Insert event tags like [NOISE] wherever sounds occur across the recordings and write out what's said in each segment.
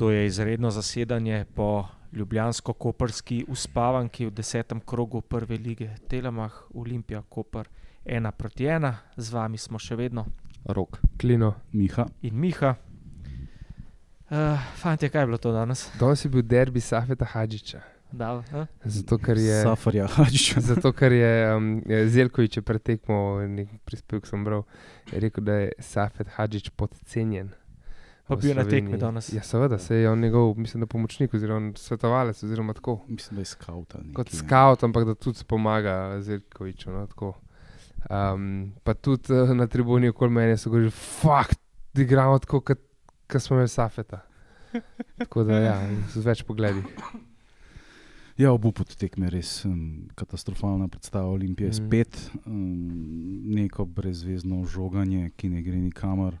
To je izredno zasedanje po ljubljansko-koperski uspavanki v desetem krogu prve lige Telemah, Olimpija, Koper, ena proti ena, z vami smo še vedno Rok, Klino. Miha. in Miha. Uh, Fantje, kaj je bilo to danes? Danes je bil derbi Safeta Hadžiča. Da, uh? Zato, ker je, Safarja Hadžiča. [LAUGHS] zato, ker je um, Zelkovič je pred tekmo, nek prispevek sem bral, je rekel, da je Safet Hadžič podcenjen. Pa bil na tekmi danes. Ja, seveda, se je on njegov, mislim, da pomočnik oziroma svetovalec oziroma tako. Mislim, da je skaut. ali Kot scout, ampak da tudi pomaga Zelkoviču. No, tako. um, pa tudi uh, na tribuni okoli mene so govorili, fakt, da igramo tako, kot smo imeli Safeta. [LAUGHS] Tako da, ja, z več pogledi. Ja, obup od tekme je res um, katastrofalna predstava Olimpije. Mm. Spet um, neko brezvezno žoganje, ki ne gre nikamor.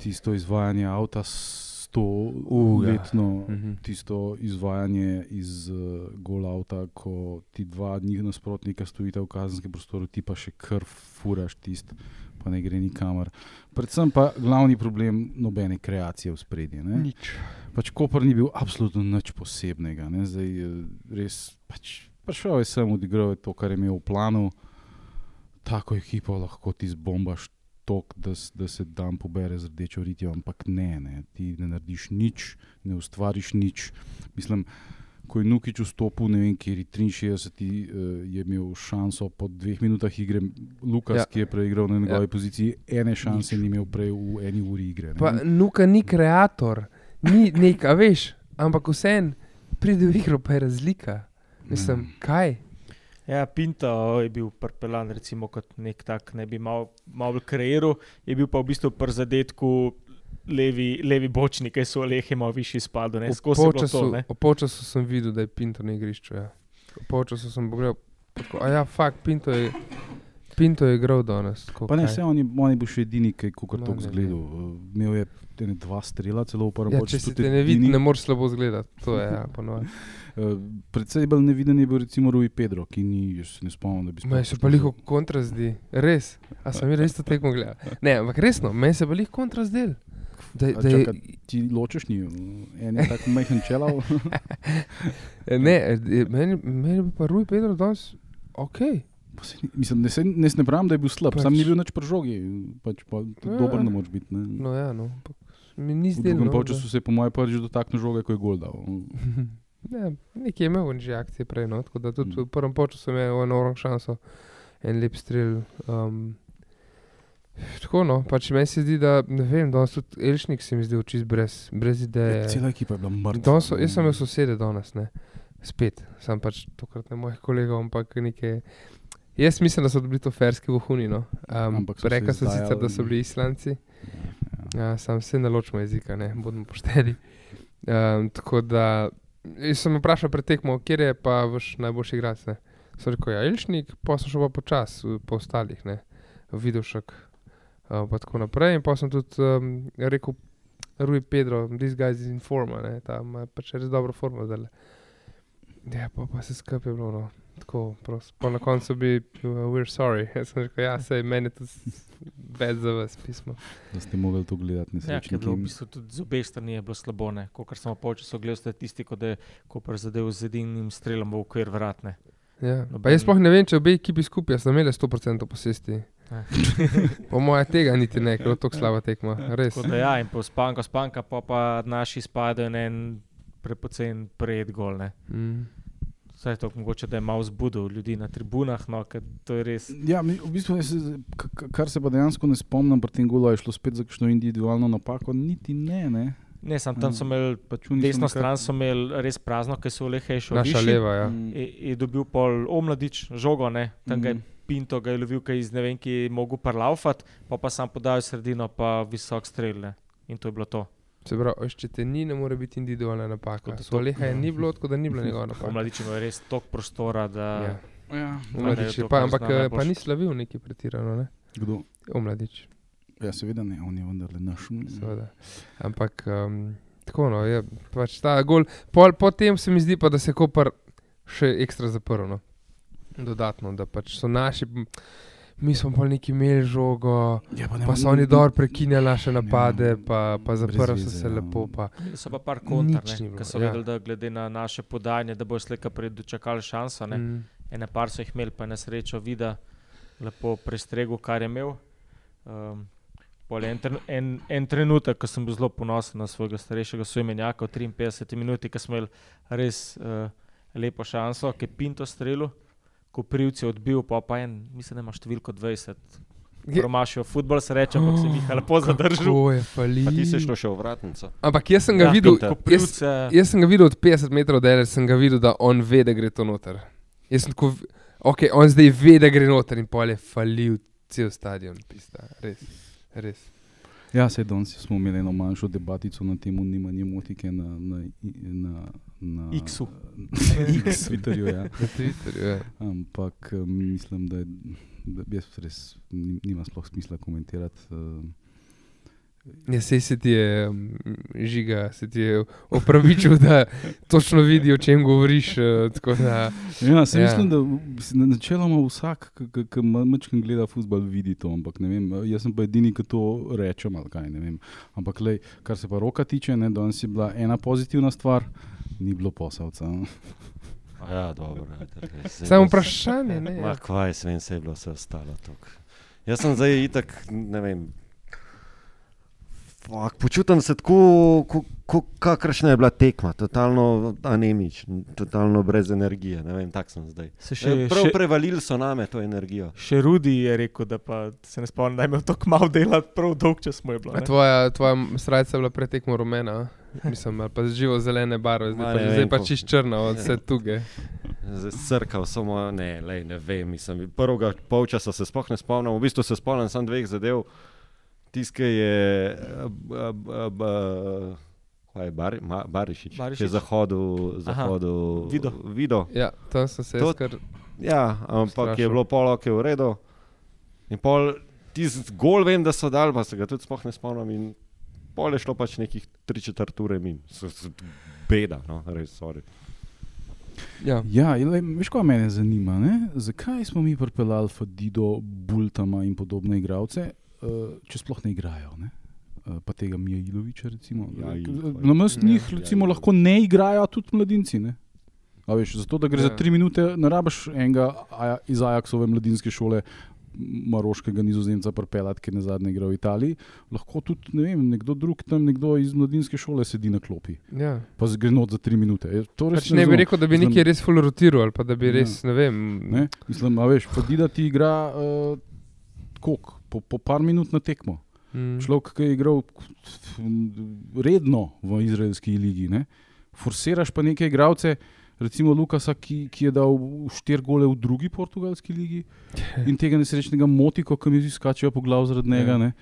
Tisto izvajanje avta sto Uh, ja. letno, Mhm. tisto izvajanje iz uh, gol avta, ko ti dva njih nasprotnika stojita v kazenskem prostoru, ti pa še kar furaš tist, pa ne gre nikamor. Predvsem pa glavni problem nobene kreacije v. Nič. Pač Koper ni bil absolutno nič posebnega. Ne? Zdaj, eh, res, pač, prišel je sem odigral je to, kar je imel v planu. Tako ekipo lahko ti zbombaš tok, da, da se dan pobere z rdečo ritijo, ampak ne, ne, ti ne narediš nič, ne ustvariš nič. Mislim, ko je Nukič vstopil, ne vem, kjer je 63, uh, je imel šanso po dveh minutah igre, Lukas, Ja. ja. ki je preigral na njegovi Ja. ja. poziciji, ene šanse ni imel prej v eni uri igre. ne. Pa Nuka ni kreator, ni nek, a veš, ampak vsem pride v igro, pa je razlika. Mislim, Mm. kaj? Ja, Pinto je bil prpeljan, recimo, kot nek tak, ne bi mal, mal kreiral, je bil pa v bistvu pri zadetku levi, levi bočnik, ki so lehe malo višji spadli, ne skozi je v polčasu sem videl, da je Pinto na igrišču. Ja. V polčasu sem pogledal, pa tako, a ja, fakt, Pinto je, Pinto je igral danes. tako, Pa ne, vse on je, on je bil še edini, ki je No, kot to ne zgledal. Imel je ene dva strela, celo v prvem Ja, polčasu, če tudi te ne vidi, ne moreš slabo zgledati. To je, ja, [LAUGHS] ponovadi. Uh, predvsej bolj neviden je bil recimo Rui Pedro, ki ni, se ne spomnim, da bi Meni se pa poslušal. liho kontra zdi, res. A sem jaz isto tekmo gledal. Ne, ampak resno, meni se pa liho kontra zdel. Da, da je, čakaj, Ti ločeš njiju, en je tako majhen čelav. [LAUGHS] Ne, meni, meni pa Rui Pedro danes ok. Pa Mislim, ne, se, ne, ne pravim, da je bil slab, Pač- pač, sam ni bil nič pri žogi. Pač pa, Ja. ja. Dober ne moreš biti. Ne. No, ja, no. ampak Mi ni v zdelo. drugem No, polčasu se je po mojem prvič dotaknil žoge, ko je gol dal. Ne, [LAUGHS] nekje je imel že akcije prej, no, tako da tudi Mm. v prvem času imel eno šanso, en lep strel. Um, tako no, pač meni se zdi, da ne vem, danes tudi Elšnik se mi zdi čist brez, brez ideje. Cela ekipa je bila mrtva. So, jaz sem imel sosede danes, ne. spet, sem pač tokrat ne mojih kolegov, ampak neke. Jaz mislim, da so bili to ferski vohuni. No. Um, so Reka so sicer, da so bili islanci, Ja. ja, sam se ne ločimo jezika, ne bodimo pošteni. Um, tako da sem vprašal pred tekmo, kje je pa vaš najboljši igralec. So rekel, ja, Ilšnik, pa sem šel pa počas po ostalih, ne, Vidošek. Uh, pa tako naprej. In pa sem tudi um, rekel, Rui Pedro, this guy is in forma, ne, ta ima pač res dobro formo zdaj. Ja, pa, pa se skupaj bilo. No. Tako, prost. pa na koncu bi, uh, we're sorry. [LAUGHS] Jaz sem rekel, ja, sej meni je tudi več za vas pismo. Da ste mogli to gledati, Ja, je nesrečniki. bilo v bistvu tudi z obeh strani je bilo slabo. Ko sem počasno gledal statistiko, da je Koper zadev z edinim strelom v okvir vratne. Ja. Noben- Pa jaz sploh ne vem, če obe ekipi skupaj sta imeli 100% posesti. Ja. [LAUGHS] Po mojem tega niti ne, ker je to tako slaba tekma. Res. Tako da ja, in po spanko, spanka, pa, pa naši spadajo na en prepocen pred gol. Ne. Mm. Vse to mogoče, da je malo zbudil ljudi na tribunah, no, ker to je res. Ja, mi, v bistvu, jaz se, kar se pa dejansko ne spomnim, pri tem golu je šlo spet za kakšno individualno napako, niti ne. ne. Ne, sam tam so imeli, Pač so desno nekako- stran so imeli res prazno, ker so lehe še Naša leva, ja. Mm. Je, je dobil pol omladič, žogo, ne, tam ga je Mhm. Pinto ga je lovil, ki je iz ne vem, ki je mogel parlaufati, pa pa sam podal v sredino, pa visok strel. Ne. In to je bilo to. Se pravi, če te ni, ne more biti individualna napaka. To- je ni bilo, tako da ni bila njegova napaka. Omladič ima res toliko prostora, da Ja. Ja. Omladič je to, pa, ampak eh, pa najboljše. ni slavil neki pretirano, ne? Kdo? Omladič, Ja, seveda ne, on je vendarle naš. seveda. Ampak um, tako no, je pač ta gol. Pol, potem se mi zdi pa, da se je Koper še ekstra zaprl. No. Dodatno, da pač so naši. Mi smo pa neki imeli žogo, Ja, pa, ne, pa so oni dobro prekinjali naše napade, pa, pa zaprli so se ja. lepo. Pa. So pa par bilo, ki so ja. vedeli, da glede na naše podajanje, da bo slika prej dočakali šanso. Ne? Mm. Ene par so jih imeli, pa je na srečo vida lepo prestregel, kar je imel. Um, pol en, en, en trenutek, ko sem bil zelo ponosen na svojega starejšega soimenjaka v 53 minuti, ko smo imeli res uh, lepo šanso, ki je Pinto strelil, ko privci odbil, pa pa en, mislim, da ima številko 20. Je- Promašijo futbol, se reče, ampak se mi je lepo [GASPS] zadržal. Kako je fali. Pa ti si šel še v vratnico. Ampak jaz sem ga Ja, videl, jaz, jaz sem ga videl od 50 metrov dalje, sem ga videl, da on ve, da gre to noter. Jaz sem tako, ok, on zdaj ve, da gre noter in pol je falil cel stadion. Pista. Res, res. Ja, se danes smo imeli eno manjšo debatico na temo nimanja motike na, na, na, na X-u. [LAUGHS] X, Twitterju. Ja. Na Twitterju. Ja. Ampak eh, mislim, da, je, da jaz res ni- nima sploh smisla komentirati. eh. Ja, sej se ti je um, žiga, se ti je opravičil, da točno vidi, o čem govoriš. Uh, tako da, Ja, se Ja. ja. mislim, da načeloma vsak, ki majčkam gleda futbol, vidi to. Ampak ne vem, jaz sem pa edini, ki to rečem. ali Kaj, ne vem. ampak lej, kar se pa roka tiče, ne, danes je bila ena pozitivna stvar, ni bilo posavca. A Ja, dobro. zdaj samo vprašanje. Ne, Ma, ja. kvaj, svem se je bilo vse ostalo. tok. Jaz sem zdaj itak, ne vem. Fak, počutim se tako, ko- ko- kakršna je bila tekma, totalno anemičen, totalno brez energije. Ne vem, tak sem zdaj. se Še, še, prav še, prevalili so name to energijo. še Rudi je rekel, da pa se ne spomnim, da je imel tako malo dela, prav dolg čas mu je bilo. Tvoja, tvoja srca je bila pretekmo rumena, mislim, ali pa živo zelene barve, zdaj Ma, pa, zdaj pa čist črna od vse [LAUGHS] tuge. Srkal samo, ne, lej, ne vem. Mislim, prvega polčasa se sploh ne spomnim, v bistvu se spomnim samo dveh zadev. Uh, uh, uh, kaj je Bar, Ma, Barišič, Barišič? ki je zahodil, zahodil Vido. Vido. Ja, tam sem se To- jaz kar. Ja, ampak je Strašno. bilo pol oke v redu. In pol tisti gol vem, da so dal, pa se ga tudi sploh ne spomnim. In pol je šlo pač nekih tri četrt ure min. S- s- Beda, no, res, sorry. Ja. Ja, in lej, veš, kaj me zanima? Ne? Zakaj smo mi pripeljali Fadido, Bultama in podobne igralce, če sploh ne igrajo? Ne? Uh, pa tega Mijailoviča, recimo. Ja, in- Na mestu Ja, njih recimo, ja, lahko ne igrajo tudi mladinci. Ne? A Veš, zato, da gre ja. Ja. za tri minute, ne rabiš enega iz Ajaxove mladinske šole, maroškega nizozemca, pripeljati, ki je na zadnje igral v Italiji. Lahko tudi ne vem, nekdo drug tam, nekdo iz mladinske šole sedi na klopi, Ja. pa gre not za tri minute. To Pač ne bi razumem. rekel, da bi Mislim- nekaj res full rotiral ali pa da bi Ja. res, ne vem. Ne? Mislim, a veš, Fadida ti igra uh, koliko, po, po par minut na tekmo. Mm. Človek, ki je igral redno v izraelski ligi. Ne? Forsiraš pa neke igralce, recimo Lukasa, ki, ki je dal štiri gole v drugi portugalski ligi [LAUGHS] in tega nesrečnega Motiko, ki mi zdi skačejo po glavu zaradi njega, Ja. ne?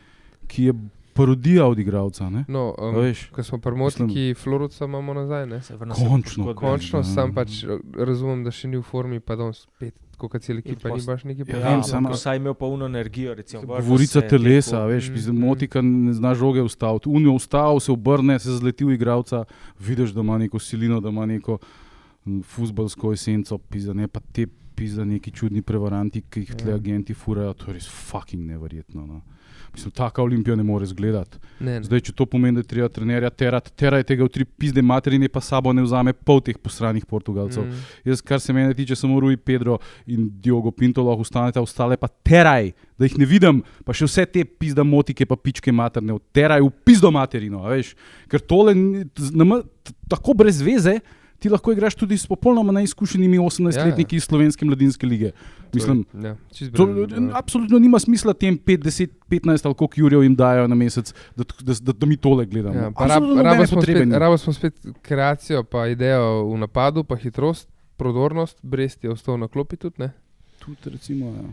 ki je parodija od igralca. Ne? No, A um, ko smo pri Motiki, Floruca imamo nazaj. Ne? Končno. Končno Ja. sam pač eh, razumem, da še ni v formi, pa da on spet, kot cel ekipa, ni baš neki Ja, Ja, vem, problem. samo- ampak vsaj imel polno energijo. Recimo, Govorica telesa, lepo. veš, Mm, mm. motika ne zna žoge ustaviti. Unijo ustavi, se obrne, se zleti v igralca, vidiš, da ima neko silino, da ima neko mm, fuzbalsko esenco, pizda, ne pa te pizda neki čudni prevaranti, ki jih tle Ja. agenti furajo. To je res fucking neverjetno. No. Mislim, taka olimpija ne more zgledati. Ne, ne. Zdaj, če to pomeni, da je treba trenerja terati, teraj tega v tri pizde materine, pa sabo ne vzame pol teh posranih Portugalcev. Mm. Jaz, kar se mene tiče, samo Rui Pedro in Diogo Pinto lahko ostanete, ostale pa teraj, da jih ne vidim, pa še vse te pizda motike, pa pičke materne, teraj v pizdo materino, veš. Ker tole nama- tako brez veze. Ti lahko igraš tudi s popolnoma neizkušenimi 18-letniki iz slovenske mladinske lige. Mislim, ja, to, brez- ja. absolutno nima smisla tem 5, 10, 15 ali koliko jurjev jim dajo na mesec, da, da, da, da mi tole gledamo. Ja, rab, rabo, smo spet, rabo smo spet kreacijo, pa idejo v napadu, pa hitrost, prodornost, Brest je ostal na klopi tudi. Ne? Tudi, recimo, ja.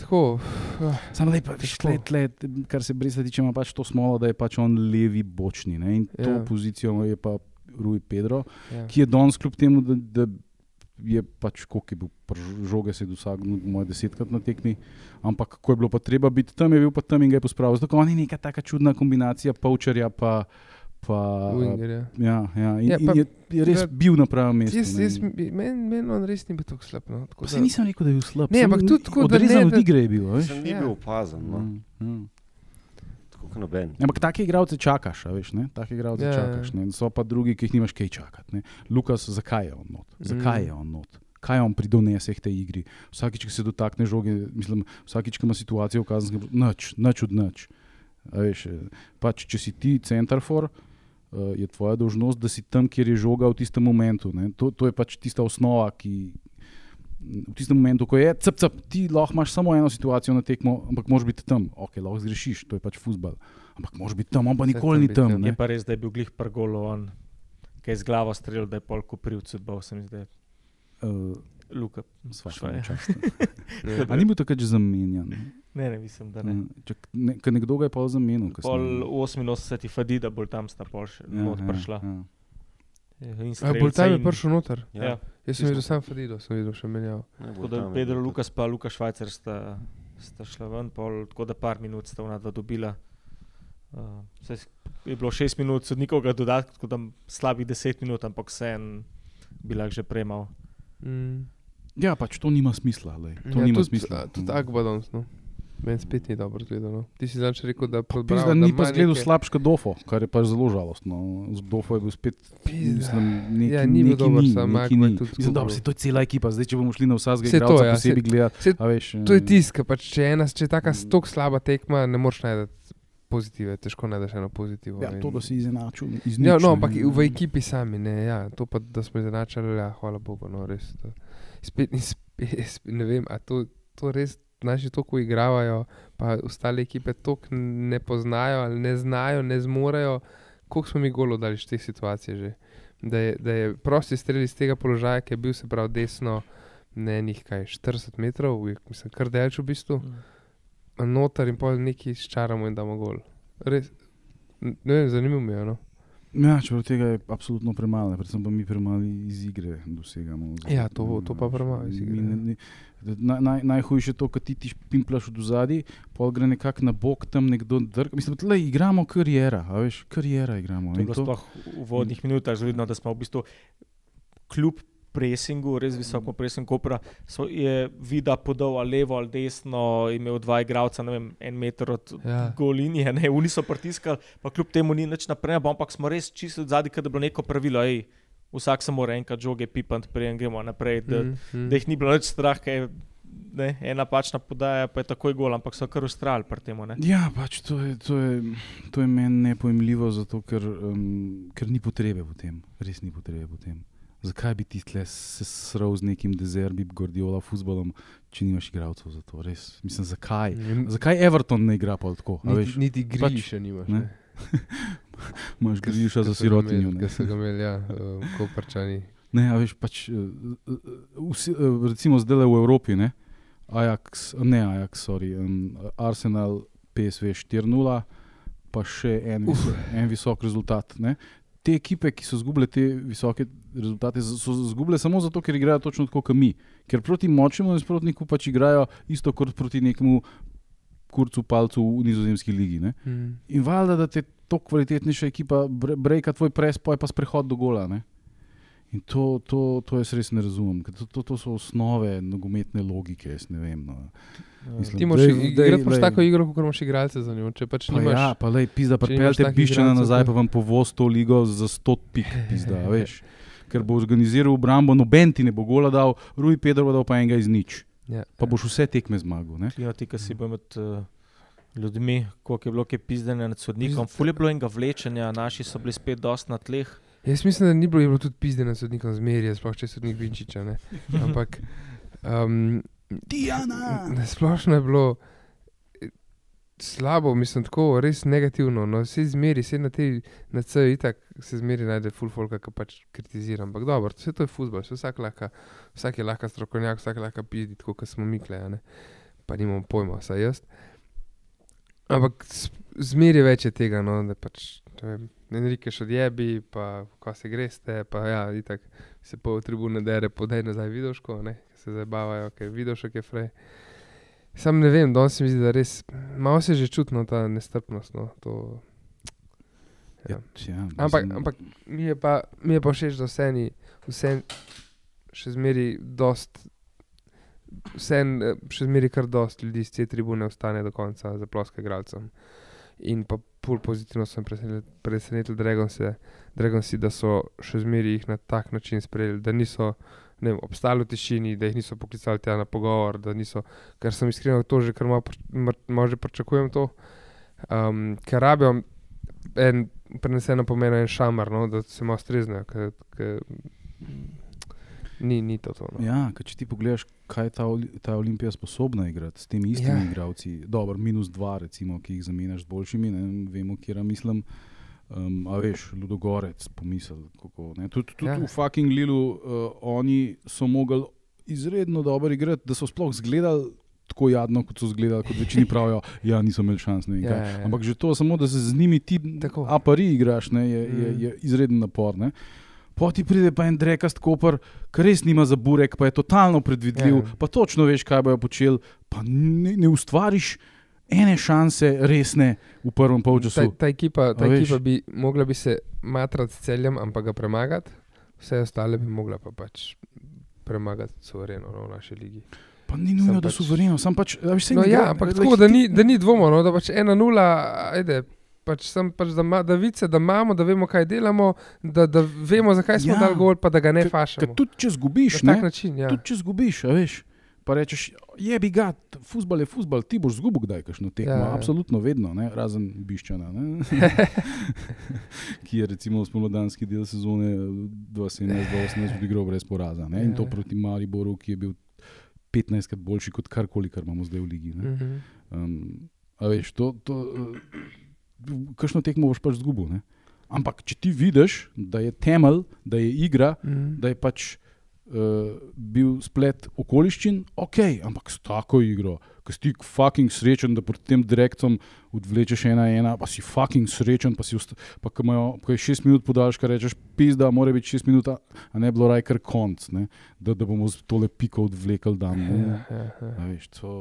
Tako, ah, Samo lepo, Težko. tle, tle, kar se Bresa tiče, ima pač to smolo, da je pač on levi bočni. Ne? In to Ja. pozicijo je pa Rui Pedro, ja. ki je danes kljub temu, da, da je pač koliko je bil, žoge se je dosagnil, moj desetkrat na tekmi, ampak ko je bilo pa treba biti tam, je bil pa tam in ga je pospravil. Zato on je neka taka čudna kombinacija Pavčarja pa, Pa, Winger, ja. ja, ja. In, Ja, in pa- je, je res Ja, bil na pravem mestu. Jaz, ne. jaz, Meni men on res ni bil tako slab. No, tako da- se nisem rekel, da je bil slab. Ne, ampak tudi tako, da je bil. a veš. Sem ni Ja. bil opazen, no. Mm, mm. Kot noben. Ampak take igralce čakaš, a veš, ne? Take igralce Ja, ja, ja. čakaš. Ne? So pa drugi, ki jih nimaš kaj čakati. Ne? Lukas, zakaj je on not? Zakaj Mm. je on not? Kaj on pridonese k tej igri? Vsakič, ko se dotakne žoge, mislim, vsakič, ko ima situacijo v kazenskem, nič, nič od nič. A Veš, eh, pač, če si ti centarfor, uh, je tvoja dolžnost, da si tam, kjer je žoga v tistem momentu. ne. To, to je pač tista osnova, ki v tistem momentu, ko je cep, cep, ti lahko imaš samo eno situacijo na tekmo, ampak moraš biti tam. Ok, lahko zgrešiš, to je pač futbal. Ampak moraš biti tam, on pa nikoli ni tam. ja. ne. Je pa res, da je bil glih prgolo on, ki je z glavo streljal, da je pol koprivcu bal, se mi zdi. Uh, Luka. Sva Švaje. čast. Ja. A ni bil takrat že zamenjan? Ne, ne, mislim, da ne. Če, ne, ker nekdo ga je pa zamenjal. Pol 88 Fadida, bolj tam sta pol še ja, not prišla. Ja. Bolj tam je prišel noter. Ja. Jaz sem videl sam Fadido, sem videl še menjal. Ne, Tako da Pedro Lukas pa Luka Švajcer sta, sta šla ven, pol, tako da par minut sta ona dva dobila. Uh, je bilo šest minut, sodnikov ga dodati, tako da slabih deset minut, ampak vse en bi lahko že premal. Mm. ja, pač to nima smisla. Lej. To ja, nima tudi, smisla. Tudi Agbadons, no. Meni spet ni dobro zgledal. No. Ti si zanč rekel, da Pizda, podbral, ni da pa ima zgledal neke- slabš kot Dofo, kar je pač zelo žalostno. Z Dofo je bil spet. Mislim, neki, Ja, ni bil dober, ni, Agba je ni. tudi Mislim, dobro, izgubil. se to je cela ekipa, zdaj če bomo šli na vsakega to, igralca ja, posebej saj- gledati. saj a veš, To je eh, tisk, pač, če, ena, če je taka stok slaba tekma, ne moreš najti pozitive, težko najdeš eno pozitivo. Ja, to, da si izenačil. iz Ja, no, ampak v ekipi sami, ne, ja, to pa, da smo izenačili, ja, hvala Bogu, no, res. To. Spet, ni spet, [LAUGHS] spet, ne vem, a to, to res naši toliko igravajo, pa ostale ekipe toliko ne poznajo ali ne znajo, ne zmorejo, koliko smo mi golo dali iz te situacije že. Da je, da je prosti strel iz tega položaja, ki je bil se pravi desno, ne nekaj 40 metrov, mislim, kar delč v bistvu, noter in pol neki ščaramo in damo gol. Res, ne vem, zanimivo mi je, no. Ja, čeprav tega je absolutno premalo, predvsem pa mi premalo iz igre dosegamo. Ja, to- to pa premalo iz igre, Mi ja. ne- ne- Naj, naj, najhujše je to, ko ti ti pimplaš od zadaj, pol gre nekako na bok, tam nekdo drg. Mislim, da igramo karijera, a veš, karijera igramo. To je bilo to- sploh v vodnih minutah že vidno, da smo v bistvu kljub presingu, res visoko presingu, Kopra, so, je vida podal ali levo ali desno, imel dva igralca, ne vem, en meter od Ja. gol linije, ne, oni so pritiskali, pa kljub temu ni nič naprej, ampak smo res čisto zadaj, da je bilo neko pravilo, ej, vsak se mora enkrat žoge pipant, preden gremo naprej, da, Mm, mm. da jih ni bilo nič strah, ker je ne, ena pačna podaja, pa je takoj gol, ampak so kar ustrajali pri tem. ne. Ja, pač to je, to je, to je meni nepojmljivo, zato ker, um, ker ni potrebe v tem, res ni potrebe v tem. Zakaj bi ti tle se sral z nekim dezerbi, Gordiola, futbolom, če nimaš igralcev za to? Res, mislim, zakaj? Mm. Zakaj Everton ne igra pa tako? Niti, veš? niti pač, griša nimaš. ne. Ne? [LAUGHS] Imaš griša za sirotinjo. ne. Ko so ga imeli, ja, uh, koprčani. Ne, a veš, pač, eh, eh, vsi, recimo zdaj v Evropi, ne, Ajax, ne Ajax, sorry, um, Arsenal, PSV 4-0, pa še en, visok, en visok rezultat. Ne. Te ekipe, ki so izgubile te visoke rezultate, so izgubile samo zato, ker igrajo točno tako kot mi. Ker proti močnemu nasprotniku pač igrajo isto kot proti nekemu kurcu palcu v nizozemski ligi. Ne. Mm. In valjda, da te to kvalitetnejša ekipa bre- breka tvoj pres, pa je pa sprehod do gola. Ne? In to, to, to jaz res ne razumem, ker to, to, to so osnove nogometne logike. jaz Ne vem, no. Mislim, Ti moraš igrati pač tako igro, kot imaš igralce za njo. Če pač Pa nimaš, ja, pa lej, pizda, pripeljte piščana nazaj, ko- pa vam povoz to ligo za 100 pik, pizda, a [LAUGHS] veš. Ker bo organiziral obrambo, noben ti ne bo gola dal, Rui Pedro bo dal pa enega iz nič. ja, Pa boš vse tekme zmagal. Ne? Klino, ti, ki si bil med uh, ljudmi, koliko je bilo kaj pizdene nad sodnikom. Ful je bilo enega vlečenja, naši so bili spet dosti na tleh. Jaz mislim, da ni bilo, bilo tudi pizde na sodnikom zmerja, sploh če je sodnik Vinčiča. Ne? [LAUGHS] Ampak um, Diana! na splošno je bilo eh, slabo, mislim, tako res negativno. No, vse zmeri, vse na tej, na CEJ, itak se zmeri najde full folka, ki pač kritizira. Ampak dobro, vse to je futbol, vsak, lahka, vsak je lahko strokovnjak, vsak lahko pidi, tako kot smo mi klejane. Pa nimamo pojma, saj jaz. Ampak zmeri več je tega, no, da pač. vem, Enrique odjebi, pa ko se greste, pa ja, itak se pol tribune dere, podaj nazaj vidoško, ne, ke se zabavajo, ker vidošek je frej. Sam ne vem, danes se mi zdi, da res malo se že čutno ta nestrpnost. No, to, Ja. Ja, Ampak, mislim, ampak mi, je pa, mi je pa všeč, da vse ni, vse še zmeri dost. Vse še zmeri kar dost ljudi z te tribune ostane do konca za ploske igralcem. In pa pol pozitivno sem presenetil, presenetil Dragonsi, Dragonsi, da so še zmeri jih na tak način sprejeli, da niso vem, obstali v tišini, da jih niso poklicali tja na pogovor, da niso, ker sem iskreno to že kar malo, malo že pričakujem to, um, ker rabijo en preneseno pomeni en šamar, no, da se malo streznejo, ker, ker ni, ni to. to no. Ja, ker če ti pogledaš, kaj je ta, ta Olimpija sposobna igrati s temi istimi Ja. igravci, dobro, minus dva, recimo, ki jih zamenjaš z boljšimi, ne vemo, kje mislim. Um, a veš, Ludogorec, pomisel. Kako, tudi tudi Ja. v fucking Lilu uh, oni so mogli izredno dobro igrati, da so sploh zgledali tako jadno, kot so zgledali, kot večini [LAUGHS] pravijo, ja, niso imeli šans. ne Ja, ja, ja. Ampak že to, samo da se z njimi ti Tako. apari igraš, ne, je, je, Mm. je izreden napor. Ne. Poti pride pa en drekast koper, ki res nima za burek, pa je totalno predvidljiv, Ja. ja. pa točno veš, kaj bojo počeli, pa ne, ne ustvariš ene šanse resne v prvem Ta, polčasu. ta ekipa, ta A veš? ekipa bi mogla bi se matrati s celjem, ampak ga premagati, vse ostale bi mogla pa pač premagati suvereno no, v naši ligi. Pa ni nujno, Sam da pač- so verjeni, sam pač, veš, No, ne ja, ampak tako, da ni, da ni dvoma, no, da pač ena nula, ajde. Pač sem pač, da, ma, da vice, da imamo, da vemo, kaj delamo, da, da vemo, zakaj smo Ja. ja. dali gol, pa da ga ne Ker- fašamo. Ker tudi če zgubiš, Na tak ne, način, ja. tudi če zgubiš, a veš. Pa rečeš, je bi ga, futbol je futbol, ti boš zgubil kdaj kakšno tekmo, Ja, ja, ja. ja. absolutno vedno, ne? razen Biščana, [LAUGHS] ki je recimo spomladanski del sezone 2017-2018 odigral brez poraza. Ne? In to Ja. proti Mariboru, ki je bil 15krat boljši kot karkoli, kar imamo zdaj v ligi. Ne? Mhm. Um, a veš, to, to, kakšno tekmo boš pač zgubil. Ne? Ampak, če ti vidiš, da je temelj, da je igra, Mhm. da je pač uh, bil splet okoliščin, ok, ampak s tako igro, ki si ti fucking srečen, da proti tem direktom odvlečeš ena ena, pa si fucking srečen, pa, si usta, pa ko, imajo, ko je šest minut podaljška, rečeš, pizda, mora biti šest minut, a ne bilo raj kar konc, ne? da, da bomo z tole piko odvlekli dan. Ne? Ja, ja, ja. A Veš, to,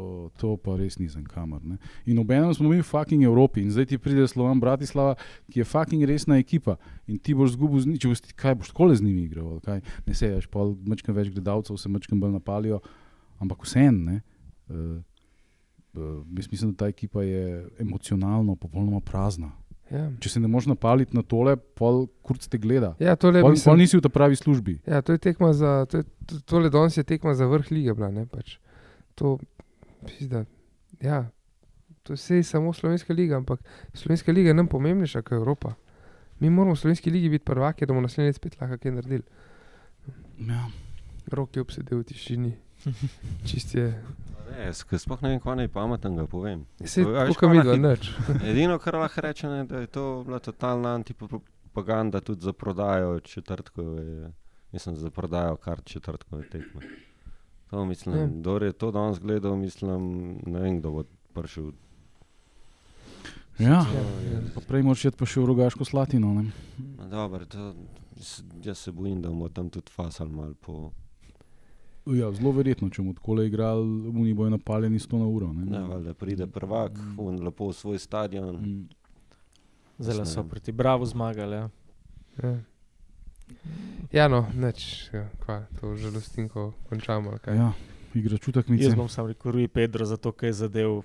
to pa res nisem kamor. Ne? In obenem smo mi v fucking Evropi in zdaj ti pride Slovan Bratislava, ki je fucking resna ekipa in ti boš zgubil, če boš, ti- kaj boš tako z njimi igral, kaj ne seješ, pa mečkam več gledalcev, se mečkam bolj napalijo, ampak vseeno. Uh, uh, jaz mislim, da ta ekipa je emocionalno popolnoma prazna. Ja. Če se ne moreš napaliti na tole, pol kurc te gleda. Ja, tole, Pol, mislim, pol nisi v ta pravi službi. ja, to je tekma za, to je, to- tole danes je tekma za vrh lige bila, ne pač. To, pizda, ja, to je vse samo slovenska liga, ampak slovenska liga je nam pomembnejša kot Evropa. Mi moramo v slovenski ligi biti prvaki, da bomo naslednji let spet lahko kaj naredili. Ja. Rok je obsedel v tišini, čist je. Ne, jaz sploh ne vem, kaj naj pametnega povem. Se tukaj kaj mi lahko- nič. [LAUGHS] Edino, kar lahko rečem, je, da je to bila totalna antipropaganda tudi za prodajo četrtkove, mislim, za prodajo kart četrtkove tekme. To mislim, Ja. kdo je to danes gledal, mislim, ne vem, kdo bo prišel. Ja. Ja. Pa prej moraš iti pa še v rogaško slatino. Dobro, to, jaz se bojim, da bomo tam tudi fasali malo po. Ja, zelo verjetno, če bomo tako igrali, oni bojo napaljeni 100 na uro. Ne? Ne, valjda pride prvak, un lepo v svoj stadion. Mm. Zelo Jaz so vem. proti Bravo zmagali. Ja. Ja. Ja, no, neč, ja, kva, to žalostinko končamo. Ja, igra čutek mi Jaz je. bom sam rekel, Rui Pedro, zato ker je zadev.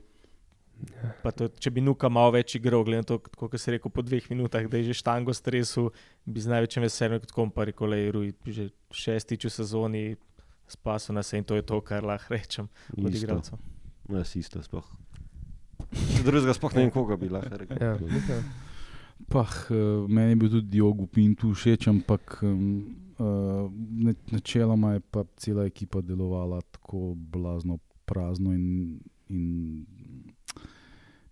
Ja. Pa to, če bi Nuka malo več igral, glede na to, kot si rekel, po dveh minutah, da je že štango stresu, bi z največjim veseljem kot kompa rekel, da je Rui že šestič v sezoni spasal nas in to je to, kar lahko rečem od igralcev. Jaz isto sploh. Drugega sploh ne vem, koga bi lahko rekel. Ja, ja. Pah, uh, meni je bil tudi Diogo Pintu všeč, ampak um, uh, načeloma je pa cela ekipa delovala tako blazno prazno in, in,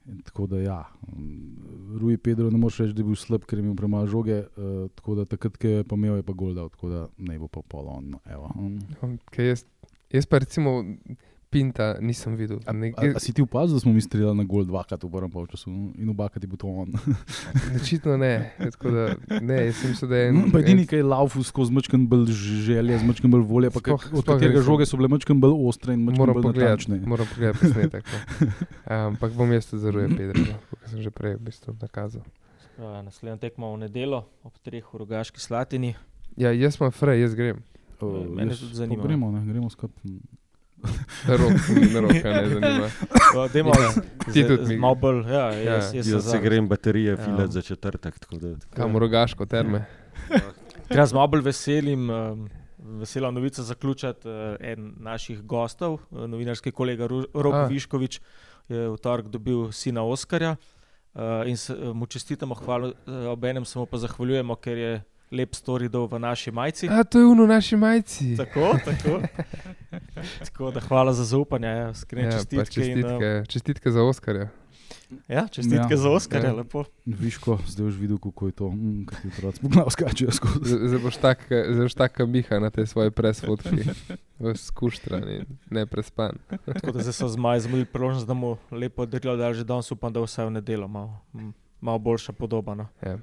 in tako da ja. Um, Rui Pedro ne moreš reči, da je bil slab, ker je imel premalo žoge, uh, tako da takrat, ko je pa imel, je pa gol dal, tako da ne bo pa polo. No, evo, um. Kaj jaz, jaz pa recimo Pinta nisem videl. A, Ne, a, a si ti opazil, da smo mi streljali na gol dvakrat v prvem polčasu in obakrat je bil to on? [LAUGHS] Očitno ne. Tako Da, ne, jaz sem mislil, da je en. Pa edini, ki je laufu skozi mačken bolj želje, z mačken bolj volje, pa Sploh- kak, od katerega žoge so bile mačken bolj ostre in Moram bolj natančne. moram pogledati posnetek. no. [LAUGHS] Ampak bom jaz tudi za Ruje Pedro, no, kot sem že prej v bistvu nakazal. Uh, Naslednja tekma v nedeljo ob treh v Rogaški Slatini. Ja, jaz sem frej, jaz grem. Uh, mene tudi zanima. Gremo, ne, gremo skupaj. [LAUGHS] Rok, ne roka, [LAUGHS] ne zanima. Uh, Dajmo Ja, ti tudi mi. malo bolj. Ja, Ja, jaz, jaz, Jaz sem se grem baterije Ja. filat za četrtek. tako da- Kam v rogaško terme. Jaz z malo bolj veselim, um, vesela novica zaključiti uh, en naših gostov, uh, novinarski kolega Rok A. Viškovič je v torek dobil sina Oskarja uh, in se, mu čestitamo, hvala, uh, ob enem se mu pa zahvaljujemo, ker je lep story dal v naši majici. A, to je uno naši majci. Tako, tako. [LAUGHS] tako da hvala za zaupanje, ja, iskrene Ja, pa čestitke. In, uh, čestitke, čestitke za Oskarja. ja, čestitke Ja. za Oskarja, Ja. lepo. Viško, zdaj už videl, kako je to, mm, kaj ti otroci poglav skačejo skozi. Zdaj boš tak, zdaj boš taka miha na tej svoji presfotki. Skuštran in neprespan. Tako da zdaj so zmaj zamudili priložnost, da mu lepo delo, da že danes upam, da vsaj v nedeljo malo, malo boljša podoba. No. Ja.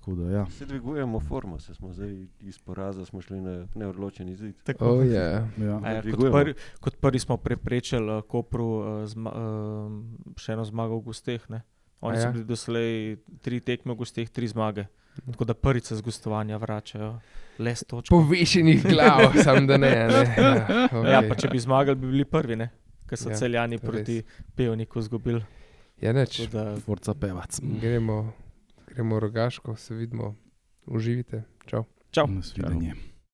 Tako da, ja. Se dvigujemo formo, se smo zdaj iz poraza smo šli na neodločen izid. Tako. Oh, yeah. ja. A Ja, kot, prvi, kot prvi smo preprečili uh, Kopru uh, zma, uh, še eno zmago v gosteh. Ne? Oni A so ja? bili doslej tri tekme v gosteh, tri zmage. Tako da prvice z gostovanja vračajo, le s točko. Povišenih glav, [LAUGHS] sam da ne. ne. Ja, okay. Ja, pa če bi zmagali, bi bili prvi, ker so Ja, ja, celjani proti Pevniku izgubili. ja neč. Forca pevac. Gremo, gremo rogaško, se vidimo, uživite. Čau. čau. Nasvidenje.